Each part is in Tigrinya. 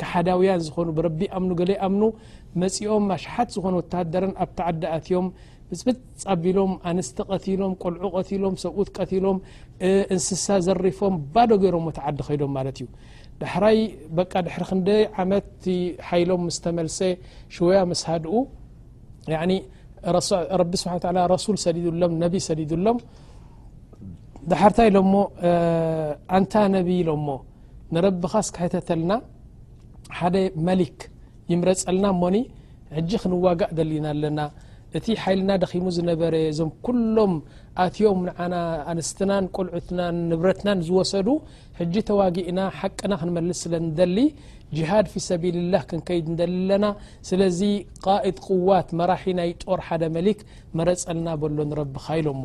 ካሓዳውያን ዝኾኑ ብረቢ ይኣምኑ ገለ ይኣምኑ መጺኦም ኣሽሓት ዝኾኑ ወታሃደረን ኣብቲ ዓዲ ኣትዮም ብጽብጽ ኣቢሎም ኣንስቲ ቀቲሎም ቆልዑ ቀቲሎም ሰብኡት ቀቲሎም እንስሳ ዘሪፎም ባዶ ገይሮሞ እቲ ዓዲ ከይዶም ማለት እዩ ዳሕራይ በቃ ድሕሪ ክንደይ ዓመት ሓይሎም ምስ ተመልሰ ሽወያ ምስ ሃድኡ ረቢ ስብሓ ረሱል ሰዲዱሎም ነቢ ሰዲዱሎም ዳሓርታይ ኢሎሞ ኣንታ ነቢ ኢሎሞ ንረብኻ እስከ ሕተተልና ሓደ መሊክ ይምረፀልና እሞኒ ሕጂ ክንዋጋእ ደሊና ኣለና እቲ ሓይልና ደኺሙ ዝነበረ እዞም ኩሎም ኣትዮም ንዓና ኣንስትናን ቆልዑትናን ንብረትናን ዝወሰዱ ሕጂ ተዋጊእና ሓቅና ክንመልስ ስለ ንደሊ ጅሃድ ፊ ሰቢልላህ ክንከይድ ንደሊ ኣለና ስለዚ ቃኢድ ቅዋት መራሒ ናይ ጦር ሓደ መሊክ መረፀልና በሎ ንረብኻ ኢሎሞ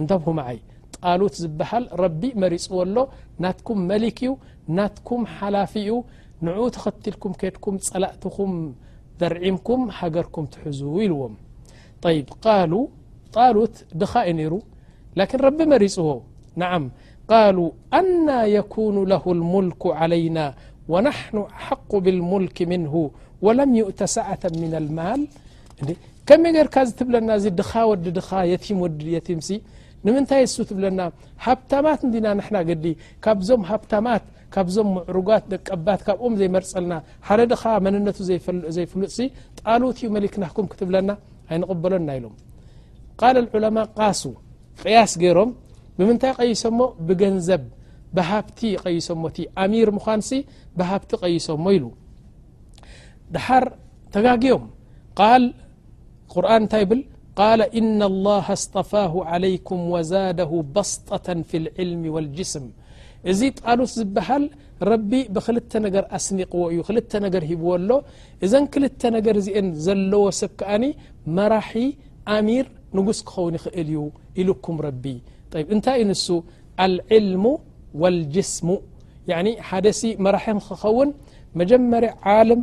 እንተብሁ መዓይ ጣሉት ዝበሃል ረቢ መሪፅዎ ኣሎ ናትኩም መሊክ እዩ ናትኩም ሓላፊ እዩ ንኡ ተኸትልኩም ከድኩም ፀላእትኹም ዘርዒምኩም ሃገርኩም ትሕዙ ኢልዎም ይ ቃሉ ጣሉት ድኻ እዩ ነይሩ ላኪን ረቢ መሪፅዎ ንዓም ቃሉ ኣና የኩኑ ለሁ ልሙልኩ ዓለይና ወናሕኑ ሓቁ ብልሙልክ ምንሁ ወለም ይእተ ሰዓተ ምና ልማል እ ከመይ ገርካ ዚ ትብለና እዚ ድኻ ወዲ ድኻ የቲም ወዲ የቲም ሲ ንምንታይ እሱ ትብለና ሃብታማት እንዲና ንሕና ግዲ ካብዞም ሃብታማት ካብዞም ምዕሩጋት ደቀባት ካብኦም ዘይመርፀልና ሓደ ድኻ መንነቱ ዘይፍሉጥ ሲ ጣሉት እዩ መሊክናኩም ክትብለና ኣይንቕበሎና ኢሎም ቃል ዑለማ ቃሱ ቅያስ ገይሮም ብምንታይ ቀይሶሞ ብገንዘብ ብሃብቲ ይቀይሶሞ እቲ ኣሚር ምዃን ሲ ብሃብቲ ቀይሶሞ ኢሉ ድሓር ተጋግዮም ቃል ቁርን እንታይ ብል ቃል እና ላሃ ኣስጠፋሁ ዓለይኩም ወዛደሁ በስጠة ፊ ልዕልሚ ወልጅስም እዚ ጣሉት ዝበሃል ረቢ ብክልተ ነገር ኣስኒቕዎ እዩ ክልተ ነገር ሂብዎ ኣሎ እዘን ክልተ ነገር እዚአን ዘለዎ ሰብ ከኣኒ መራሒ ኣሚር ንጉስ ክኸውን ይኽእል እዩ ኢሉኩም ረቢ እንታይ እዩ ንሱ ኣልዕልሙ ወልጅስሙ ሓደ ሲ መራሒ ንክኸውን መጀመርያ ዓልም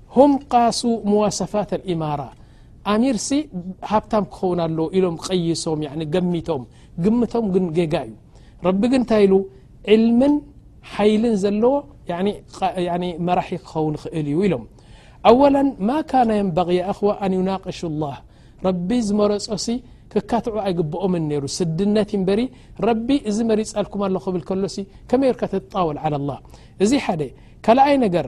ሁም ቃሱ ሙዋሰፋት ኣልኢማራ ኣሚርሲ ሃብታም ክኸውን ኣለዎ ኢሎም ቀይሶም ገሚቶም ግምቶም ግን ጌጋ እዩ ረቢ ግን እንታይ ኢሉ ዕልምን ሓይልን ዘለዎ መራሒ ክኸውን ይኽእል እዩ ኢሎም ኣወላ ማ ካነ የንበغ የእኽዋ ኣን ዩናቅሽ ላህ ረቢ ዝመረፆሲ ክካትዑ ኣይግብኦምን ነይሩ ስድነት ዩ እበሪ ረቢ እዚ መሪፃልኩም ኣሎ ክብል ከሎሲ ከመይ ርካ ተጣወል ዓላ ላህ እዚ ሓደ ካልኣይ ነገር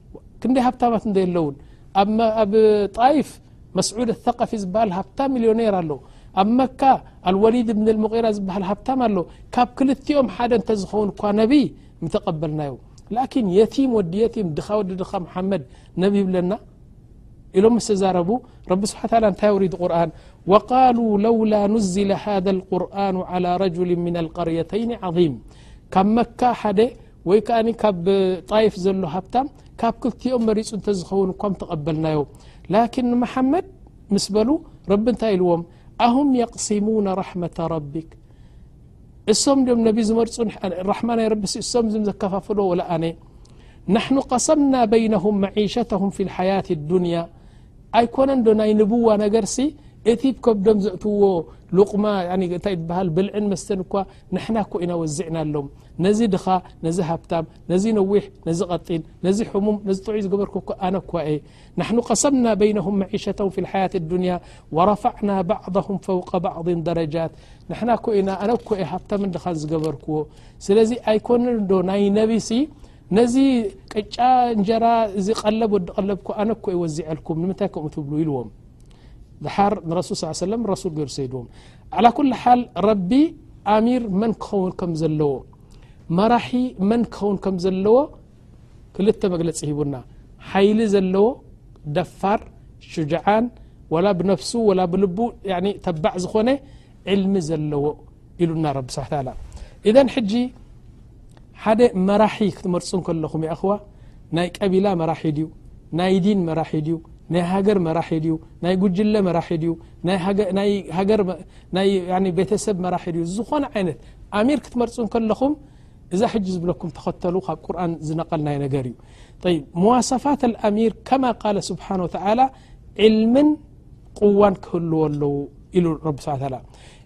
ክንደይ ሃብታማት እንዶ የለዉን ኣብ ጣይፍ መስዑድ ኣثቀፊ ዝበሃል ሃብታ ሚልዮነር ኣሎ ኣብ መካ ኣልወሊድ እብኒ ልሙቂራ ዝበሃል ሃብታም ኣሎ ካብ ክልቲኦም ሓደ እንተ ዝኸውን እኳ ነቢ ምተቐበልናዮ ላኪን የቲም ወዲ የቲም ድኻ ወዲ ድኻ መሓመድ ነቢ ይብለና ኢሎም ምስ ተዛረቡ ረቢ ስብሓ ታላ እንታይ ኣውሪዱ ቁርን ወቃሉ ለውላ ኑዝለ ሃذ ልቁርን ዓላ ረጅል ምና ልቀርየተይን ዓظም ካብ መካ ሓደ ወይ ከኣ ካብ ጣይፍ ዘሎ ሃብታም ካብ ክልቲኦም መሪፁ እንተዝኸውን እኳ ተቐበልናዮ ላኪን ንመሓመድ ምስ በሉ ረቢ እንታይ ኢልዎም ኣሁም የቅሲሙነ ራሕመተ ረቢክ እሶም ድም ነቢ ዝመርፁ ራሕማ ናይ ረቢ እሶም ዝም ዘከፋፍሎ ወላ ኣነ ናሕኑ ቀሰምና በይነሁም መዒሸተሁም ፊ ልሓያት ዱንያ ኣይኮነን ዶ ናይ ንብዋ ነገርሲ እቲ ከብዶም ዘእትዎ ሉቕማ እንታይ ትበሃል ብልዕን መስተን እኳ ንሕና እኮ ኢና ወዚዕናሎም ነዚ ድኻ ነዚ ሃብታም ነዚ ነዊሕ ነዚ ቀጢን ነዚ ሕሙም ነዚ ጥዑይ ዝገበርኩ እኮ ኣነ እኳ እየ ናሕኑ ቀሰምና በይነሁም መዒሸተሁም ፊ ልሓያት ዱንያ ወረፋዕና ባዕضሁም ፈውቀ ባዕضን ደረጃት ንሕና እኮ ኢና ኣነ እኮ እየ ሃብታምን ድኻን ዝገበርክዎ ስለዚ ኣይኮንን ዶ ናይ ነቢሲ ነዚ ቅጫ እንጀራ እዚ ቀለብ ወዲ ቀለብ እኮ ኣነ እኮ እየ ወዚዐልኩም ንምንታይ ከምኡ ትብሉ ኢልዎም ድሓር ንረሱል ስ ሰለም ረሱል ገይሩ ሰይድዎም ዓላ ኩሉ ሓል ረቢ ኣሚር መን ክኸውን ከም ዘለዎ መራሒ መን ክኸውን ከም ዘለዎ ክልተ መግለፂ ሂቡና ሓይሊ ዘለዎ ደፋር ሽጅዓን ወላ ብነፍሱ ወላ ብልቡ ተባዕ ዝኾነ ዕልሚ ዘለዎ ኢሉና ረቢ ስብሓ ታላ ኢዘን ሕጂ ሓደ መራሒ ክትመርፁ ከለኹም ይኣኽዋ ናይ ቀቢላ መራሒ ድዩ ናይ ዲን መራሒ ድዩ ናይ ሃገር መራሒ ድዩ ናይ ጉጅለ መራሒ ድዩ ናይ ቤተሰብ መራሒ ድዩ ዝኾነ ዓይነት ኣሚር ክትመርፁ ከለኹም እዛ ሕጂ ዝብለኩም ተኸተሉ ካብ ቁርን ዝነቐልናይ ነገር እዩ ይ መዋሰፋት ኣልኣሚር ከማ ቃለ ስብሓን ወተላ ዕልምን ቅዋን ክህልዎ ኣለዉ ኢሉ ረቢ ስብሓ ታላ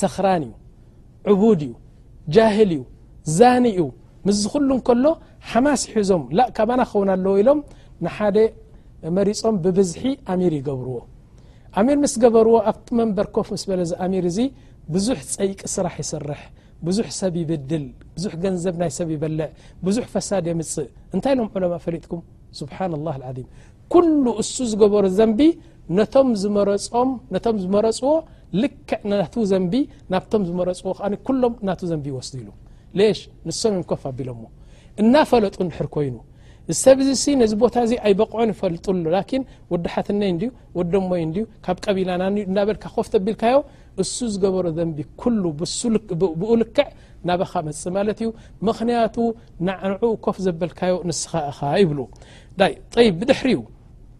ሰኽራን እዩ ዕቡድ እዩ ጃህል እዩ ዛኒ እዩ ምስዚ ኩሉ እንከሎ ሓማስ ይሕዞም ላእ ካባና ክኸውን ኣለዎ ኢሎም ንሓደ መሪፆም ብብዝሒ ኣሚር ይገብርዎ ኣሚር ምስ ገበርዎ ኣብቲ መንበር ኮፍ ምስ በለ ዝኣሚር እዚ ብዙሕ ፀይቂ ስራሕ ይስርሕ ብዙሕ ሰብ ይብድል ብዙሕ ገንዘብ ናይ ሰብ ይበልዕ ብዙሕ ፈሳድ የምፅእ እንታይ ኢሎም ዕለማ ፈሊጥኩም ስብሓና ላህ ዓም ኩሉ እሱ ዝገበሩ ዘንቢ ነቶም ዝመረጾም ነቶም ዝመረጽዎ ልክዕ ናቱ ዘንቢ ናብቶም ዝመረጽዎ ከ ኩሎም ናቱ ዘንቢ ይወስዱ ኢሉ ሌሽ ንሶም እዮም ኮፍ ኣቢሎሞ እናፈለጡ ንድሕር ኮይኑ ሰብ እዚ ሲ ነዚ ቦታ እዚ ኣይበቕዑን ይፈልጡ ኣሎ ላኪን ወዲ ሓትነይ እንድዩ ወዲ ሞይ እንድዩ ካብ ቀቢላና እናበልካ ኮፍ ተቢልካዮ እሱ ዝገበሮ ዘንቢ ኩሉ ብኡ ልክዕ ናባኻ መፅ ማለት እዩ ምክንያቱ ናንዑ ኮፍ ዘበልካዮ ንስኻ እኻ ይብሉ ይ ጠይ ብድሕሪ እዩ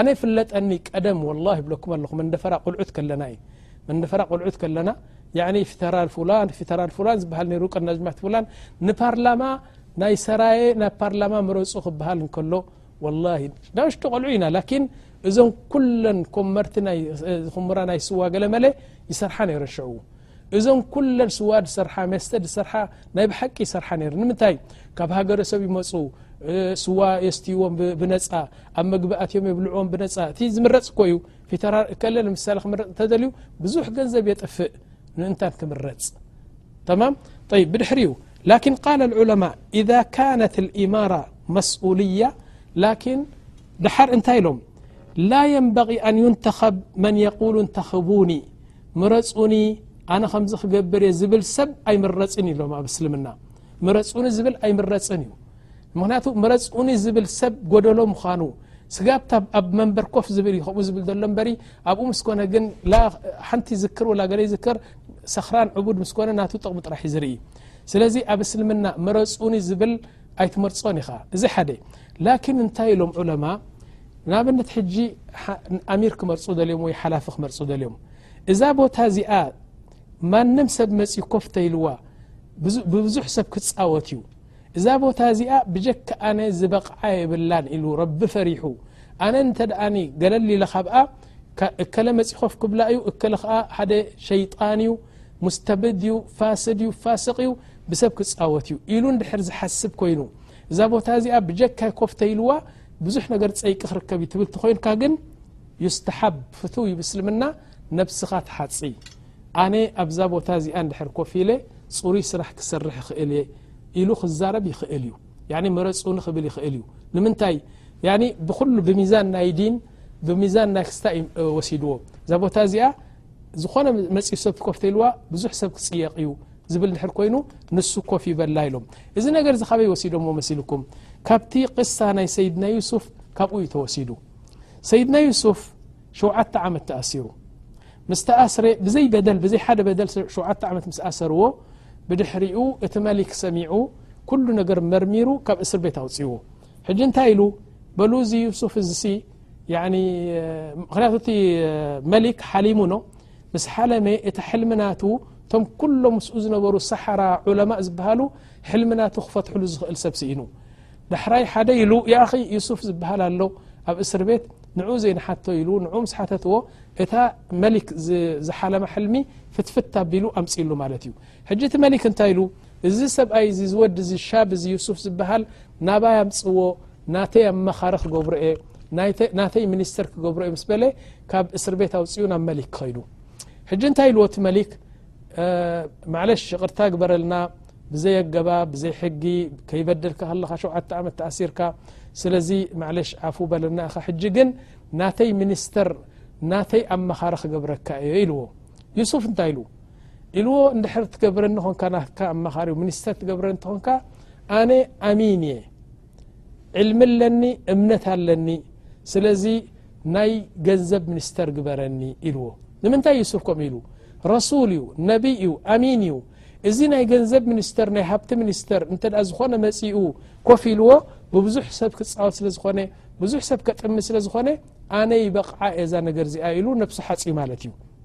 ኣነ ይፍለጠኒ ቀደም ወላሂ እብለኩም ኣለኹ መንደፈራ ቁልዑት ከለና እዩ መንደፈራ ቁልዑት ከለና ያዕኒ ፊተራል ፉላን ፊተራል ፉላን ዝበሃል ነይሩ ቀናጅማት ፉላን ንፓርላማ ናይ ሰራየ ናብ ፓርላማ ምረፁ ክበሃል እንከሎ ወላሂ ናሽጡ ቆልዑ ኢና ላኪን እዞም ኩለን ኮመርቲ ናይ ኹምራ ናይ ስዋ ገለመለ ይሰርሓ ነይረን ሽዑ እዞን ኩለን ስዋ ድሰርሓ መስተ ድሰርሓ ናይ ብሓቂ ይሰርሓ ነይረ ንምንታይ ካብ ሃገረ ሰብ ይመፁ ስዋ የስትዎም ብነፃ ኣብ መግቢ ኣትዮም የብልዕዎም ብነፃ እቲ ዝምረፅ እኮ እዩ ፊተራ ከለ ንምሳሌ ክምረፅ እተደልዩ ብዙሕ ገንዘብ የጥፍእ ንእንታን ክምረፅ ተማ ይ ብድሕሪ እዩ ላኪን ቃል ዑለማ ኢዛ ካነት ልእማራ መስኡልያ ላኪን ድሓር እንታይ ኢሎም ላ የንበቂ ኣን ዩንተኸብ መን የቁሉ እንተኽቡኒ ምረፁኒ ኣነ ከምዚ ክገብር እየ ዝብል ሰብ ኣይምረፅን እዩ ሎም ኣብ እስልምና ምረፁኒ ዝብል ኣይምረፅን እዩ ምክንያቱ ምረፁኒ ዝብል ሰብ ጎደሎ ምዃኑ ስጋብታ ኣብ መንበር ኮፍ ዝብል እዩ ከምኡ ዝብል ዘሎ በሪ ኣብኡ ምስ ኮነ ግን ሓንቲ ዝክር ወላ ገለ ይዝክር ሰክራን ዕቡድ ምስ ኮነ ናቱ ጥቕሚ ጥራሕ እዩ ዝርኢ ስለዚ ኣብ እስልምና ምረፁኒ ዝብል ኣይትመርጾን ኢኻ እዚ ሓደ ላኪን እንታይ ኢሎም ዑለማ ንኣብነት ሕጂ ኣሚር ክመርፁ ደልዮም ወይ ሓላፊ ክመርፁ ደልዮም እዛ ቦታ እዚኣ ማንም ሰብ መፅ ኮፍ ተይልዋ ብብዙሕ ሰብ ክፃወት እዩ እዛ ቦታ እዚኣ ብጀካ ኣነ ዝበቕዓ የብላን ኢሉ ረቢ ፈሪሑ ኣነ እንተ ደኣኒ ገለሊ ኢለ ካብኣ እከለ መፂ ኮፍ ክብላ እዩ እከለ ከዓ ሓደ ሸይጣን እዩ ሙስተብድ እዩ ፋስድ እዩ ፋስቅ እዩ ብሰብ ክፃወት እዩ ኢሉ ድር ዝሓስብ ኮይኑ እዛ ቦታ እዚኣ ብጀካይ ኮፍተ ኢልዋ ብዙሕ ነገር ፀይቂ ክርከብ እዩ ትብል ኮይንካ ግን ዩስተሓብ ፍትው ይብስልምና ነብስኻ ትሓፅ ኣነ ኣብዛ ቦታ እዚኣ ድር ኮፍ ኢለ ፅሩይ ስራሕ ክሰርሕ ይኽእል እየ ኢሉ ክዛረብ ይኽእል እዩ መረፁኒ ክብል ይኽእል እዩ ንምንታይ ብኩሉ ብሚዛን ናይ ዲን ብሚዛን ናይ ክስታ ወሲድዎ እዛ ቦታ እዚኣ ዝኾነ መፅኡ ሰብ ኮፍ ተልዋ ብዙሕ ሰብ ክፅየቕ እዩ ዝብል ድሕር ኮይኑ ንሱ ኮፍ ይበላ ኢሎም እዚ ነገር እዚ ካበይ ወሲዶሞ መሲልኩም ካብቲ ቅሳ ናይ ሰይድና ዩሱፍ ካብኡ እዩ ተወሲዱ ሰይድና ዩሱፍ ሸውዓተ ዓመት ተኣሲሩ ምስ ተኣስረ ብዘይ በደል ብዘይ ሓደ በደል ሸውዓተ ዓመት ምስ ኣሰርዎ ብድሕሪኡ እቲ መሊክ ሰሚዑ ኩሉ ነገር መርሚሩ ካብ እስር ቤት ኣውፅዎ ሕጂ እንታይ ኢሉ በሉ እዚ ዩሱፍ እዚ ምክንያቱ እቲ መሊክ ሓሊሙ ኖ ምስ ሓለመ እቲ ሕልሚ ናቱ እቶም ኩሎም ምስኡ ዝነበሩ ሳሓራ ዑለማእ ዝበሃሉ ሕልሚ ናቱ ክፈትሕሉ ዝኽእል ሰብ ስኢኑ ዳሕራይ ሓደ ኢሉ ይኣኺ ዩሱፍ ዝበሃል ኣሎ ኣብ እስር ቤት ንኡ ዘይንሓቶ ኢሉ ንኡ ምስ ሓተትዎ እታ መሊክ ዝሓለማ ሕልሚ ፍትፍት ኣቢሉ ኣምፅሉ ማለት እዩ ሕጂ እቲ መሊክ እንታይ ኢሉ እዚ ሰብኣይ እዚ ዝወዲ እዚ ሻብ እዚ ዩሱፍ ዝበሃል ናባይ ኣምፅዎ ናተይ ኣማኻሪ ክገብሮ እየ ናተይ ሚኒስተር ክገብሮ እየ ምስ በለ ካብ እስር ቤት ኣውፅኡ ናብ መሊክ ክኸይዱ ሕጂ እንታይ ኢልዎ እቲ መሊክ ማዕለሽ ይቕርታ ግበረልና ብዘይ ኣገባ ብዘይ ሕጊ ከይበደልካ ከለካ ሸውዓተ ዓመት ተኣሲርካ ስለዚ ማዕለሽ ዓፉ በለና ኢኻ ሕጂ ግን ናተይ ሚኒስተር ናተይ ኣማኻሪ ክገብረካ እዮ ኢልዎ ዩሱፍ እንታይ ኢሉ ኢልዎ እንድሕር ትገብረኒ ኾንካ ናትካ ኣማኻሪ ሚኒስተር ትገብረኒ ተኾንካ ኣነ ኣሚን እየ ዕልሚ ኣለኒ እምነት ኣለኒ ስለዚ ናይ ገንዘብ ሚኒስተር ግበረኒ ኢልዎ ንምንታይ ዩሱፍ ከም ኢሉ ረሱል እዩ ነብይ እዩ ኣሚን እዩ እዚ ናይ ገንዘብ ሚኒስተር ናይ ሃብቲ ሚኒስተር እንተ ዝኾነ መፅኡ ኮፍ ኢልዎ ብብዙሕ ሰብ ክፃወት ስለ ዝኾነ ብዙሕ ሰብ ከጥሚ ስለ ዝኾነ ኣነ ይበቕዓ እዛ ነገር እዚኣ ኢሉ ነብሱ ሓፂ ማለት እዩ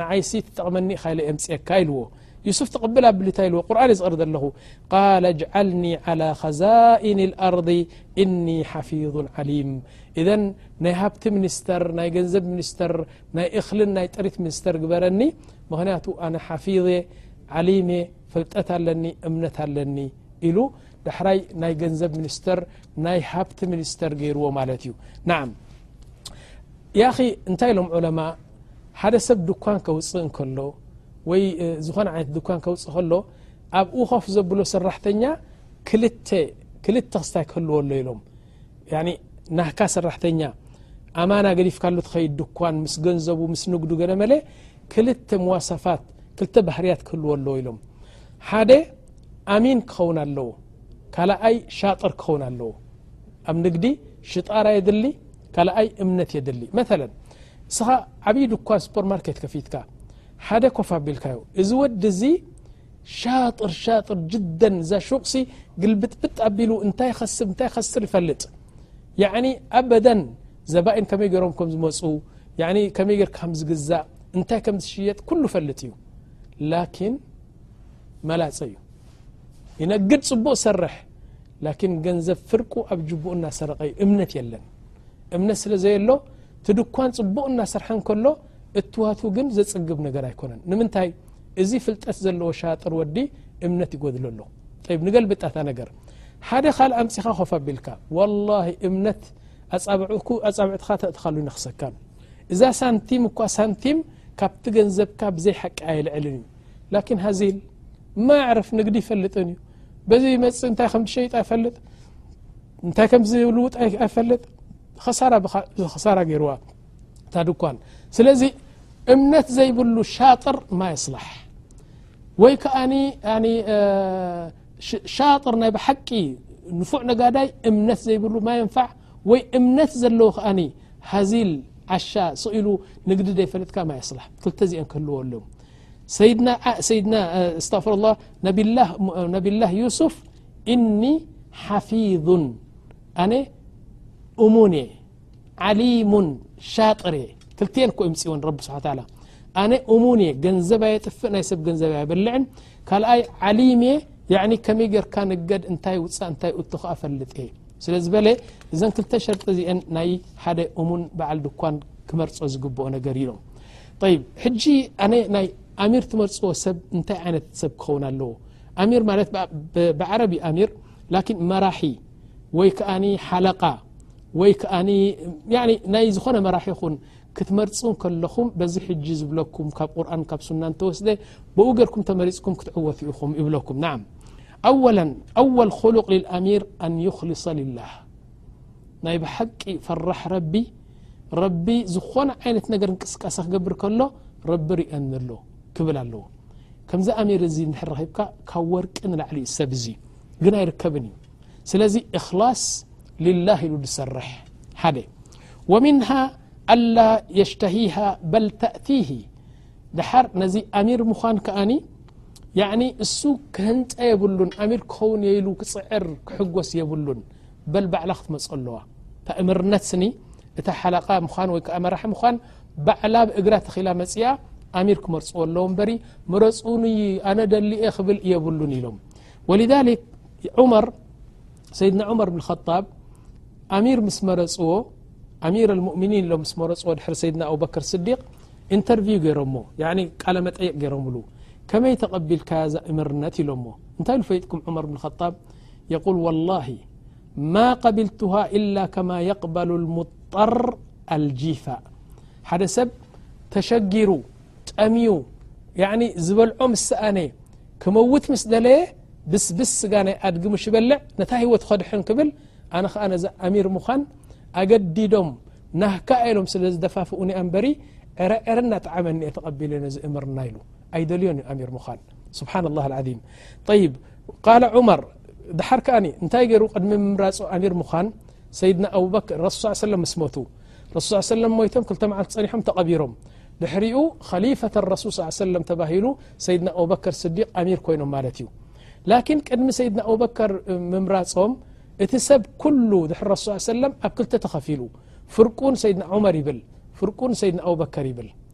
ንዓይሲ ትጠቕመኒ ኢኻ ኢለ የምፅየካ ኢልዎ ዩሱፍ ትቕብል ኣብልታይ ኢልዎ ቁርን እየ ዝቕር ዘለኹ ቃል ኣጅዓልኒ ዓላ ኸዛኢን ልኣርض እኒ ሓፊظ ዓሊም እዘን ናይ ሃብቲ ሚኒስተር ናይ ገንዘብ ሚኒስተር ናይ እኽልን ናይ ጥሪት ሚኒስተር ግበረኒ ምኽንያቱ ኣነ ሓፊظ እየ ዓሊም እየ ፍልጠት ኣለኒ እምነት ኣለኒ ኢሉ ዳሕራይ ናይ ገንዘብ ሚኒስተር ናይ ሃብቲ ሚኒስተር ገይርዎ ማለት እዩ ናዓ ያኺ እንታይ ኢሎም ዑለማ ሓደ ሰብ ድኳን ከውፅእ እንከሎ ወይ ዝኾነ ዓይነት ድኳን ከውፅእ ከሎ ኣብኡ ኮፍ ዘብሎ ሰራሕተኛ ክልተ ክልተ ክስታይ ክህልዎ ኣሎ ኢሎም ያኒ ናህካ ሰራሕተኛ ኣማና ገዲፍካሉ ትኸይድ ድኳን ምስ ገንዘቡ ምስ ንግዱ ገለ መለ ክልተ መዋሰፋት ክልተ ባህርያት ክህልዎ ኣለዎ ኢሎም ሓደ ኣሚን ክኸውን ኣለዎ ካልኣይ ሻጥር ክኸውን ኣለዎ ኣብ ንግዲ ሽጣራ የድሊ ካልኣይ እምነት የድሊ መተለን እስኻ ዓብዪ ድኳን ስፖር ማርኬት ከፊትካ ሓደ ኮፍ ኣቢልካዮ እዚ ወዲ እዚ ሻጥር ሻጥር ጅደን እዛ ሹቕሲ ግልብጥብጥ ኣቢሉ እንታይ ይኸስብ እንታይ ይኸስር ይፈልጥ ያኒ ኣበደን ዘባኢን ከመይ ገሮም ከም ዝመፁ ከመይ ጌርካ ከም ዝግዛእ እንታይ ከም ዝሽየጥ ኩሉ ፈልጥ እዩ ላኪን መላፀ እዩ ይነግድ ፅቡቕ ሰርሕ ላኪን ገንዘብ ፍርቁ ኣብ ጅቡኡ እናሰረቀ እዩ እምነት የለን እምነት ስለ ዘየሎ እቲ ድኳን ጽቡቕ እናሰርሐ እንከሎ እትዋቱ ግን ዘጽግብ ነገር ኣይኮነን ንምንታይ እዚ ፍልጠት ዘለዎ ሻጥር ወዲ እምነት ይጎድሎ ኣሎ ይ ንገልብጣታ ነገር ሓደ ካል ኣምጺኻ ኮፍ ኣቢልካ ወላ እምነት ኣጻብዕኩ ኣጻብዕትኻ ተእትኻሉ ይነኽሰካን እዛ ሳንቲም እኳ ሳንቲም ካብቲ ገንዘብካ ብዘይ ሓቂ ኣየልዕልን እዩ ላኪን ሃዚል ማዕርፍ ንግዲ ይፈልጥን እዩ በዚ ይመጽእ እንታይ ከም ትሸይጣ ይፈልጥ እንታይ ከም ዝልውጥ ኣይፈልጥ ራሳራ ገይርዋ እታ ድኳን ስለዚ እምነት ዘይብሉ ሻጥር ማየስላሕ ወይ ከዓ ሻጥር ናይ ብሓቂ ንፉዕ ነጋዳይ እምነት ዘይብሉ ማየንፋዕ ወይ እምነት ዘለዎ ከዓ ሃዚል ዓሻ ስኢሉ ንግዲ ዘይፈልጥካ ማየስላሕ ክልተ ዚኦን ክህልዎ ኣሎም ሰይድና ስፍር ላ ነብላህ ዩስፍ እኒ ሓፊዙን ኣነ እሙን እየ ዓሊሙን ሻጥር እየ ክልትኤን ኮ ይምፅእወን ረቢ ስሓ ላ ኣነ እሙን እየ ገንዘብ ኣየጥፍእ ናይ ሰብ ገንዘብ ኣይበልዕን ካልኣይ ዓሊም እየ ያኒ ከመይ ገርካ ንገድ እንታይ ውፃእ እንታይ እቶ ከዓ ፈልጥ እየ ስለ ዝበለ እዘን ክልተ ሸርጢ እዚአን ናይ ሓደ እሙን በዓል ድኳን ክመርፆ ዝግብኦ ነገር እዩ ኢሎም ይብ ሕጂ ኣነ ናይ ኣሚር ትመርፅዎ ሰብ እንታይ ዓይነት ሰብ ክኸውን ኣለዎ ኣሚር ማለት ብዓረብ ዩ ኣሚር ላኪን መራሒ ወይ ከዓ ሓለቃ ወይ ከዓ ናይ ዝኾነ መራሒ ኹን ክትመርፁ ከለኹም በዚ ሕጂ ዝብለኩም ካብ ቁርን ካብ ሱና እተወስደ ብኡ ገርኩም ተመሪፅኩም ክትዕወት ኢኹም ይብለኩም ን ኣወላ ኣወል ሉቅ ልኣሚር ኣን ይክልሰ ልላህ ናይ ብሓቂ ፈራሕ ረቢ ረቢ ዝኾነ ዓይነት ነገር እንቅስቃሰ ክገብር ከሎ ረቢ ርአኒ ኣሎ ክብል ኣለዎ ከምዚ ኣሚር እዚ እንድሕር ረኺብካ ካብ ወርቂ ንላዕሊ እዩ ሰብ እዚ ግን ኣይርከብን እዩ ስለዚ እክላስ ልላህ ኢሉ ዝሰርሕ ሓደ ወምንሃ ኣላ የሽተሂሃ በል ተእቲሂ ድሓር ነዚ ኣሚር ምዃን ከኣኒ ያዕኒ እሱ ክህንጠ የብሉን ኣሚር ክኸውን እየ ኢሉ ክፅዕር ክሕጎስ የብሉን በል ባዕላ ክትመጽኦ ኣለዋ እታ እምርነት ስኒ እታ ሓላቃ ምዃን ወይ ከዓ መራሒ ምዃን ባዕላ ብ እግራ ተኺላ መጺኣ ኣሚር ክመርጽዎ ኣለዎ እምበሪ ምረጹኒ ኣነ ደሊ እየ ክብል የብሉን ኢሎም ወልሊክ ዑመር ሰይድና ዑመር ብን ኸጣብ ኣሚር ምስ መረጽዎ ኣሚር ልሙእምኒን ኢሎም ምስ መረጽዎ ድሕሪ ሰይድና ኣቡበከር ስዲቅ ኢንተርቪው ገይሮሞ ያኒ ቃለ መጠየቅ ገይሮምሉ ከመይ ተቐቢልካያ እዛ እምርነት ኢሎሞ እንታይ ኢሉ ፈሊጥኩም ዑመር ብን ኸጣብ የቁል ወላሂ ማ ቀቢልቱሃ ኢላ ከማ የቅበሉ ልሙጠር ኣልጂፋ ሓደ ሰብ ተሸጊሩ ጠምዩ ዝበልዖ ምስ ሰኣነ ክመውት ምስ ደለየ ብስብስ ስጋ ናይ ኣድጊ ምሽ በልዕ ነታ ህይወት ኸድሐን ክብል ኣነ ኸዓ ነዛ ኣሚር ምዃን ኣገዲዶም ናህካ ኢሎም ስለ ዝደፋፍኡኒ ኣንበሪ ዕረዕር እናጠዓመኒ እየ ተቐቢለ ነዚ እምርና ኢሉ ኣይደልዮን እዩ ኣሚር ምዃን ስብሓና ላه ዓም ይ ቃል ዑመር ድሓር ከኣ እንታይ ገይሩ ቅድሚ ምምራፁ ኣሚር ምዃን ሰይድና ኣብበክር ረሱ ስ ሰለም ምስ ሞቱ ረሱ ስ ሰለም ሞይቶም ክልተ መዓልቲ ፀኒሖም ተቐቢሮም ድሕሪኡ ኸሊፈት ረሱል ስ ሰለም ተባሂሉ ሰይድና ኣብበከር ስዲቅ ኣሚር ኮይኖም ማለት እዩ ላኪን ቅድሚ ሰይድና ኣብበከር ምምራፆም እቲ ሰብ ኩሉ ድሕሪ ረሱ ሰለም ኣብ ክልተ ተኸፊሉ ፍርቁን ሰይድና ዑመር ይብል ፍርቁን ሰይድና ኣብበከር ይብል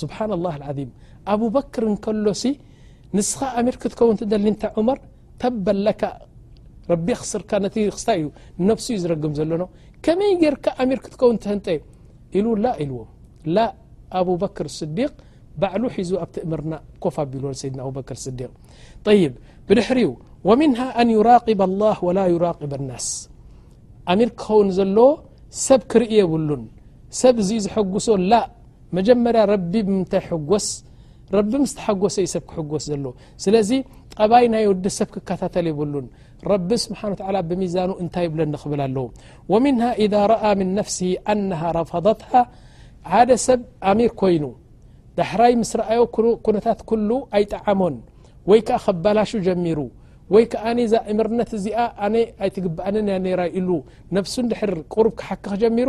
ስብሓን ኣላህ ዓዚም ኣቡበክር እንከሎሲ ንስኻ ኣሚር ክትከውን ትደሊ እንታይ ዑመር ተበለካ ረቢ ኣኽስርካ ነቲ ክስታይ እዩ ነብሱ እዩ ዝረግም ዘሎኖ ከመይ ጌርካ ኣሚር ክትከውን ትህንጠ ኢሉ ላ ኢልዎ ላ ኣቡበክር ስዲቅ ባዕሉ ሒዙ ኣብቲ እምርና ኮፍ ኣቢልዎ ሰይድና ኣቡበክር ስዲቅ ይብ ብድሕሪኡ ወምንሃ ኣን ዩራቅብ ኣላህ ወላ ዩራቅብ ኣናስ ኣሚር ክኸውን ዘለዎ ሰብ ክርኢ የብሉን ሰብ እዙ ዘሐጉሶ ላ መጀመርያ ረቢ ብምንታይ ሕጎስ ረቢ ምስ ተሓጎሰ ዩ ሰብ ክሕጎስ ዘሎ ስለዚ ጠባይ ናይ ወዲ ሰብ ክከታተል ይብሉን ረቢ ስብሓን ወተላ ብሚዛኑ እንታይ ይብለኒ ክብል ኣለዉ ወምንሃ ኢዛ ረኣ ምን ነፍሲ ኣነሃ ረፈضትሃ ሓደ ሰብ ኣሚር ኮይኑ ዳሕራይ ምስ ረኣዮ ኩነታት ኩሉ ኣይጠዓሞን ወይ ከዓ ከባላሹ ጀሚሩ ወይ ከዓ ዛ እምርነት እዚኣ ኣነ ኣይትግብኣንን እያ ነራ ኢሉ ነፍሱ ንድሕር ቅሩብ ክሓክኽ ጀሚሩ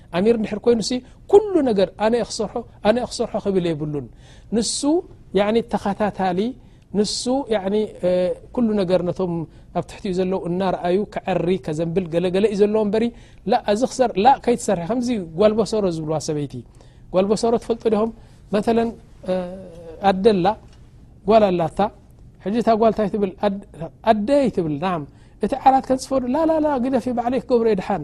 ኣሚር ድሕር ኮይኑ ሲ ኩሉ ነገር ኣነ ክሰርሖ ኣነ ክሰርሖ ክብል የብሉን ንሱ ተኸታታሊ ንሱ ኩሉ ነገር ነቶም ኣብ ትሕቲኡ ዘለዉ እናርኣዩ ክዐሪ ከዘንብል ገለገለ እዩ ዘለዎ በሪ እዚ ላ ከይትሰርሐ ከምዚ ጓልበሰሮ ዝብልዋ ሰበይቲ ጓልበሰሮ ትፈልጡ ዲኹም መተ ኣደላ ጓል ኣላታ ሕጂ እታ ጓል ታይ ትብል ኣደይ ትብል ን እቲ ዓራት ከንፅፈዱ ላላላ ግደፊ ባዕለይ ክገብሮ የ ድሓን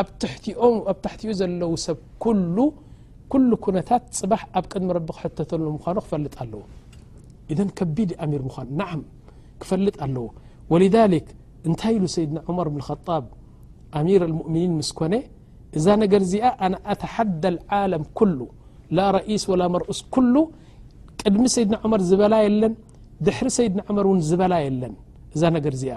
ኣብ ትሕቲኡ ዘለዉ ሰብ ኩሉ ኩሉ ኩነታት ፅባሕ ኣብ ቅድሚ ረቢ ክሕተተሉ ምዃኑ ክፈልጥ ኣለዎ ኢዘ ከቢድ ዩ ኣሚር ምዃን ናዓ ክፈልጥ ኣለዎ ወልሊክ እንታይ ኢሉ ሰይድና ዑመር ብን ጣብ ኣሚር ልሙእምኒን ምስ ኮነ እዛ ነገር እዚኣ ኣነ ኣተሓደ ዓለም ኩሉ ላ ረኢስ ወላ መርኡስ ኩሉ ቅድሚ ሰይድና ዑመር ዝበላ የለን ድሕሪ ሰይድና ዑመር እውን ዝበላ የለን እዛ ነገር እዚኣ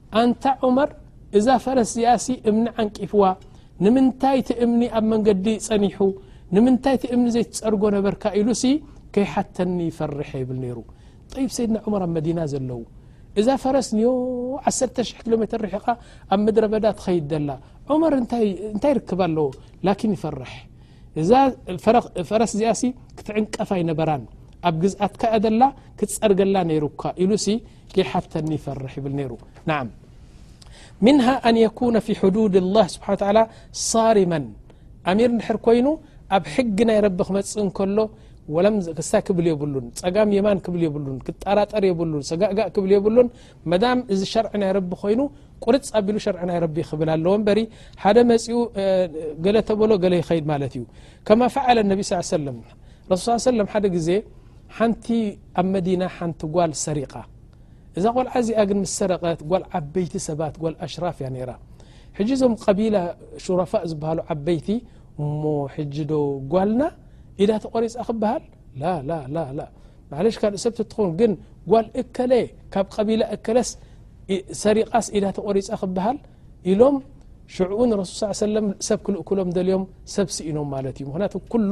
ኣንታ ዑመር እዛ ፈረስ ዚኣሲ እምኒ ዓንቂፍዋ ንምንታይ እቲ እምኒ ኣብ መንገዲ ጸኒሑ ንምንታይ እቲ እምኒ ዘይትጸርጎ ነበርካ ኢሉሲ ከይሓተኒ ይፈርሐ ይብል ነይሩ ጠይብ ሰይድና ዑመር ኣብ መዲና ዘለዉ እዛ ፈረስ ን 1ተ00 ኪሎ ሜትር ርሒኻ ኣብ ምድረ በዳ ትኸይድ ዘላ ዑመር እንታይ ርክብ ኣለዎ ላኪን ይፈርሕ እዛ ፈረስ እዚኣ ሲ ክትዕንቀፍ ኣይነበራን ኣብ ግዝኣትካ እያ ዘላ ክትጸርገላ ነይሩካ ኢሉ ሲ ከይሓተኒ ይፈርሕ ይብል ነሩ ን ምንሃ ኣን የኩነ ፊ ሕዱድ ላ ስብሓ ላ ሳርመን ኣሚር ንድሕር ኮይኑ ኣብ ሕጊ ናይ ረቢ ክመፅእ እንከሎ ወላክስታ ክብል የብሉን ፀጋም የማን ክብል የብሉን ክጠራጠር የብሉን ሰጋእጋእ ክብል የብሉን መዳም እዚ ሸርዒ ናይ ረቢ ኮይኑ ቁርፅ ኣቢሉ ሸርዒ ናይ ረቢ ክብል ኣለዎ በሪ ሓደ መፅኡ ገለ ተበሎ ገለ ይኸይድ ማለት እዩ ከማ ፈዓለ ነቢ ስ ሰለም ረሱል ስ ሰለም ሓደ ግዜ ሓንቲ ኣብ መዲና ሓንቲ ጓል ሰሪቃ እዛ ቆልዓ እዚኣ ግን ምስ ሰረቀት ጓል ዓበይቲ ሰባት ጓል ኣሽራፍ እያ ነራ ሕጂ እዞም ቀቢላ ሹረፋእ ዝበሃሉ ዓበይቲ እሞ ሕጂ ዶ ጓልና ኢዳ ተቆሪፃ ክበሃል ላላላላ ማለሽ ካልእ ሰብቲ ትኸውን ግን ጓል እከለ ካብ ቀቢላ እከለስ ሰሪቃስ ኢዳ ተቆሪፃ ክበሃል ኢሎም ሽዑኡ ንረሱል ስ ሰለም ሰብ ክልእክሎም ደልዮም ሰብ ስኢኖም ማለት እዩ ምክንያቱ ኩሉ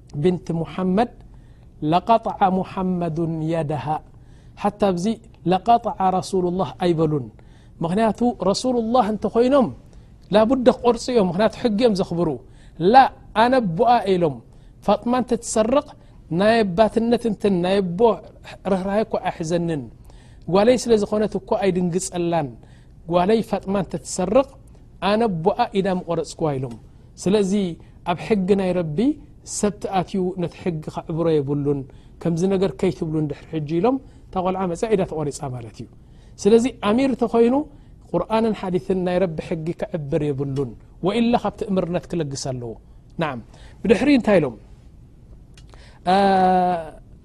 ብንት ሙሓመድ ለቀጥዓ ሙሓመዱ የደሃ ሓታ ኣብዚ ለቀጥዓ ረሱሉ ላህ ኣይበሉን ምክንያቱ ረሱሉ ላህ እንተኮይኖም ላቡደ ክቆርፁ እዮም ምክንያቱ ሕጊ እዮም ዘኽብሩ ላ ኣነ ኣቦኣ ኢሎም ፋጥማ እንተ ትሰርቕ ናይ ኣባትነት እንተ ናይ ኣቦ ርህራሀ እኳ ኣይሕዘንን ጓለይ ስለ ዝኾነት እኳ ኣይድንግፀላን ጓለይ ፋጥማ እንተ ትሰርቕ ኣነ ኣቦኣ ኢዳ ምቆረፅኩዋ ኢሎም ስለዚ ኣብ ሕጊ ናይ ረቢ ሰብ ትኣትዩ ነቲ ሕጊ ከዕብሮ የብሉን ከምዚ ነገር ከይትብሉ ንድሕሪ ሕጂ ኢሎም እታ ቆልዓ መፅኣ ኢዳ ተቆሪፃ ማለት እዩ ስለዚ ኣሚር ተኮይኑ ቁርኣንን ሓዲትን ናይ ረቢ ሕጊ ክዕብር የብሉን ወኢላ ካብ ትእምርነት ክለግስ ኣለዎ ናዓ ብድሕሪ እንታይ ኢሎም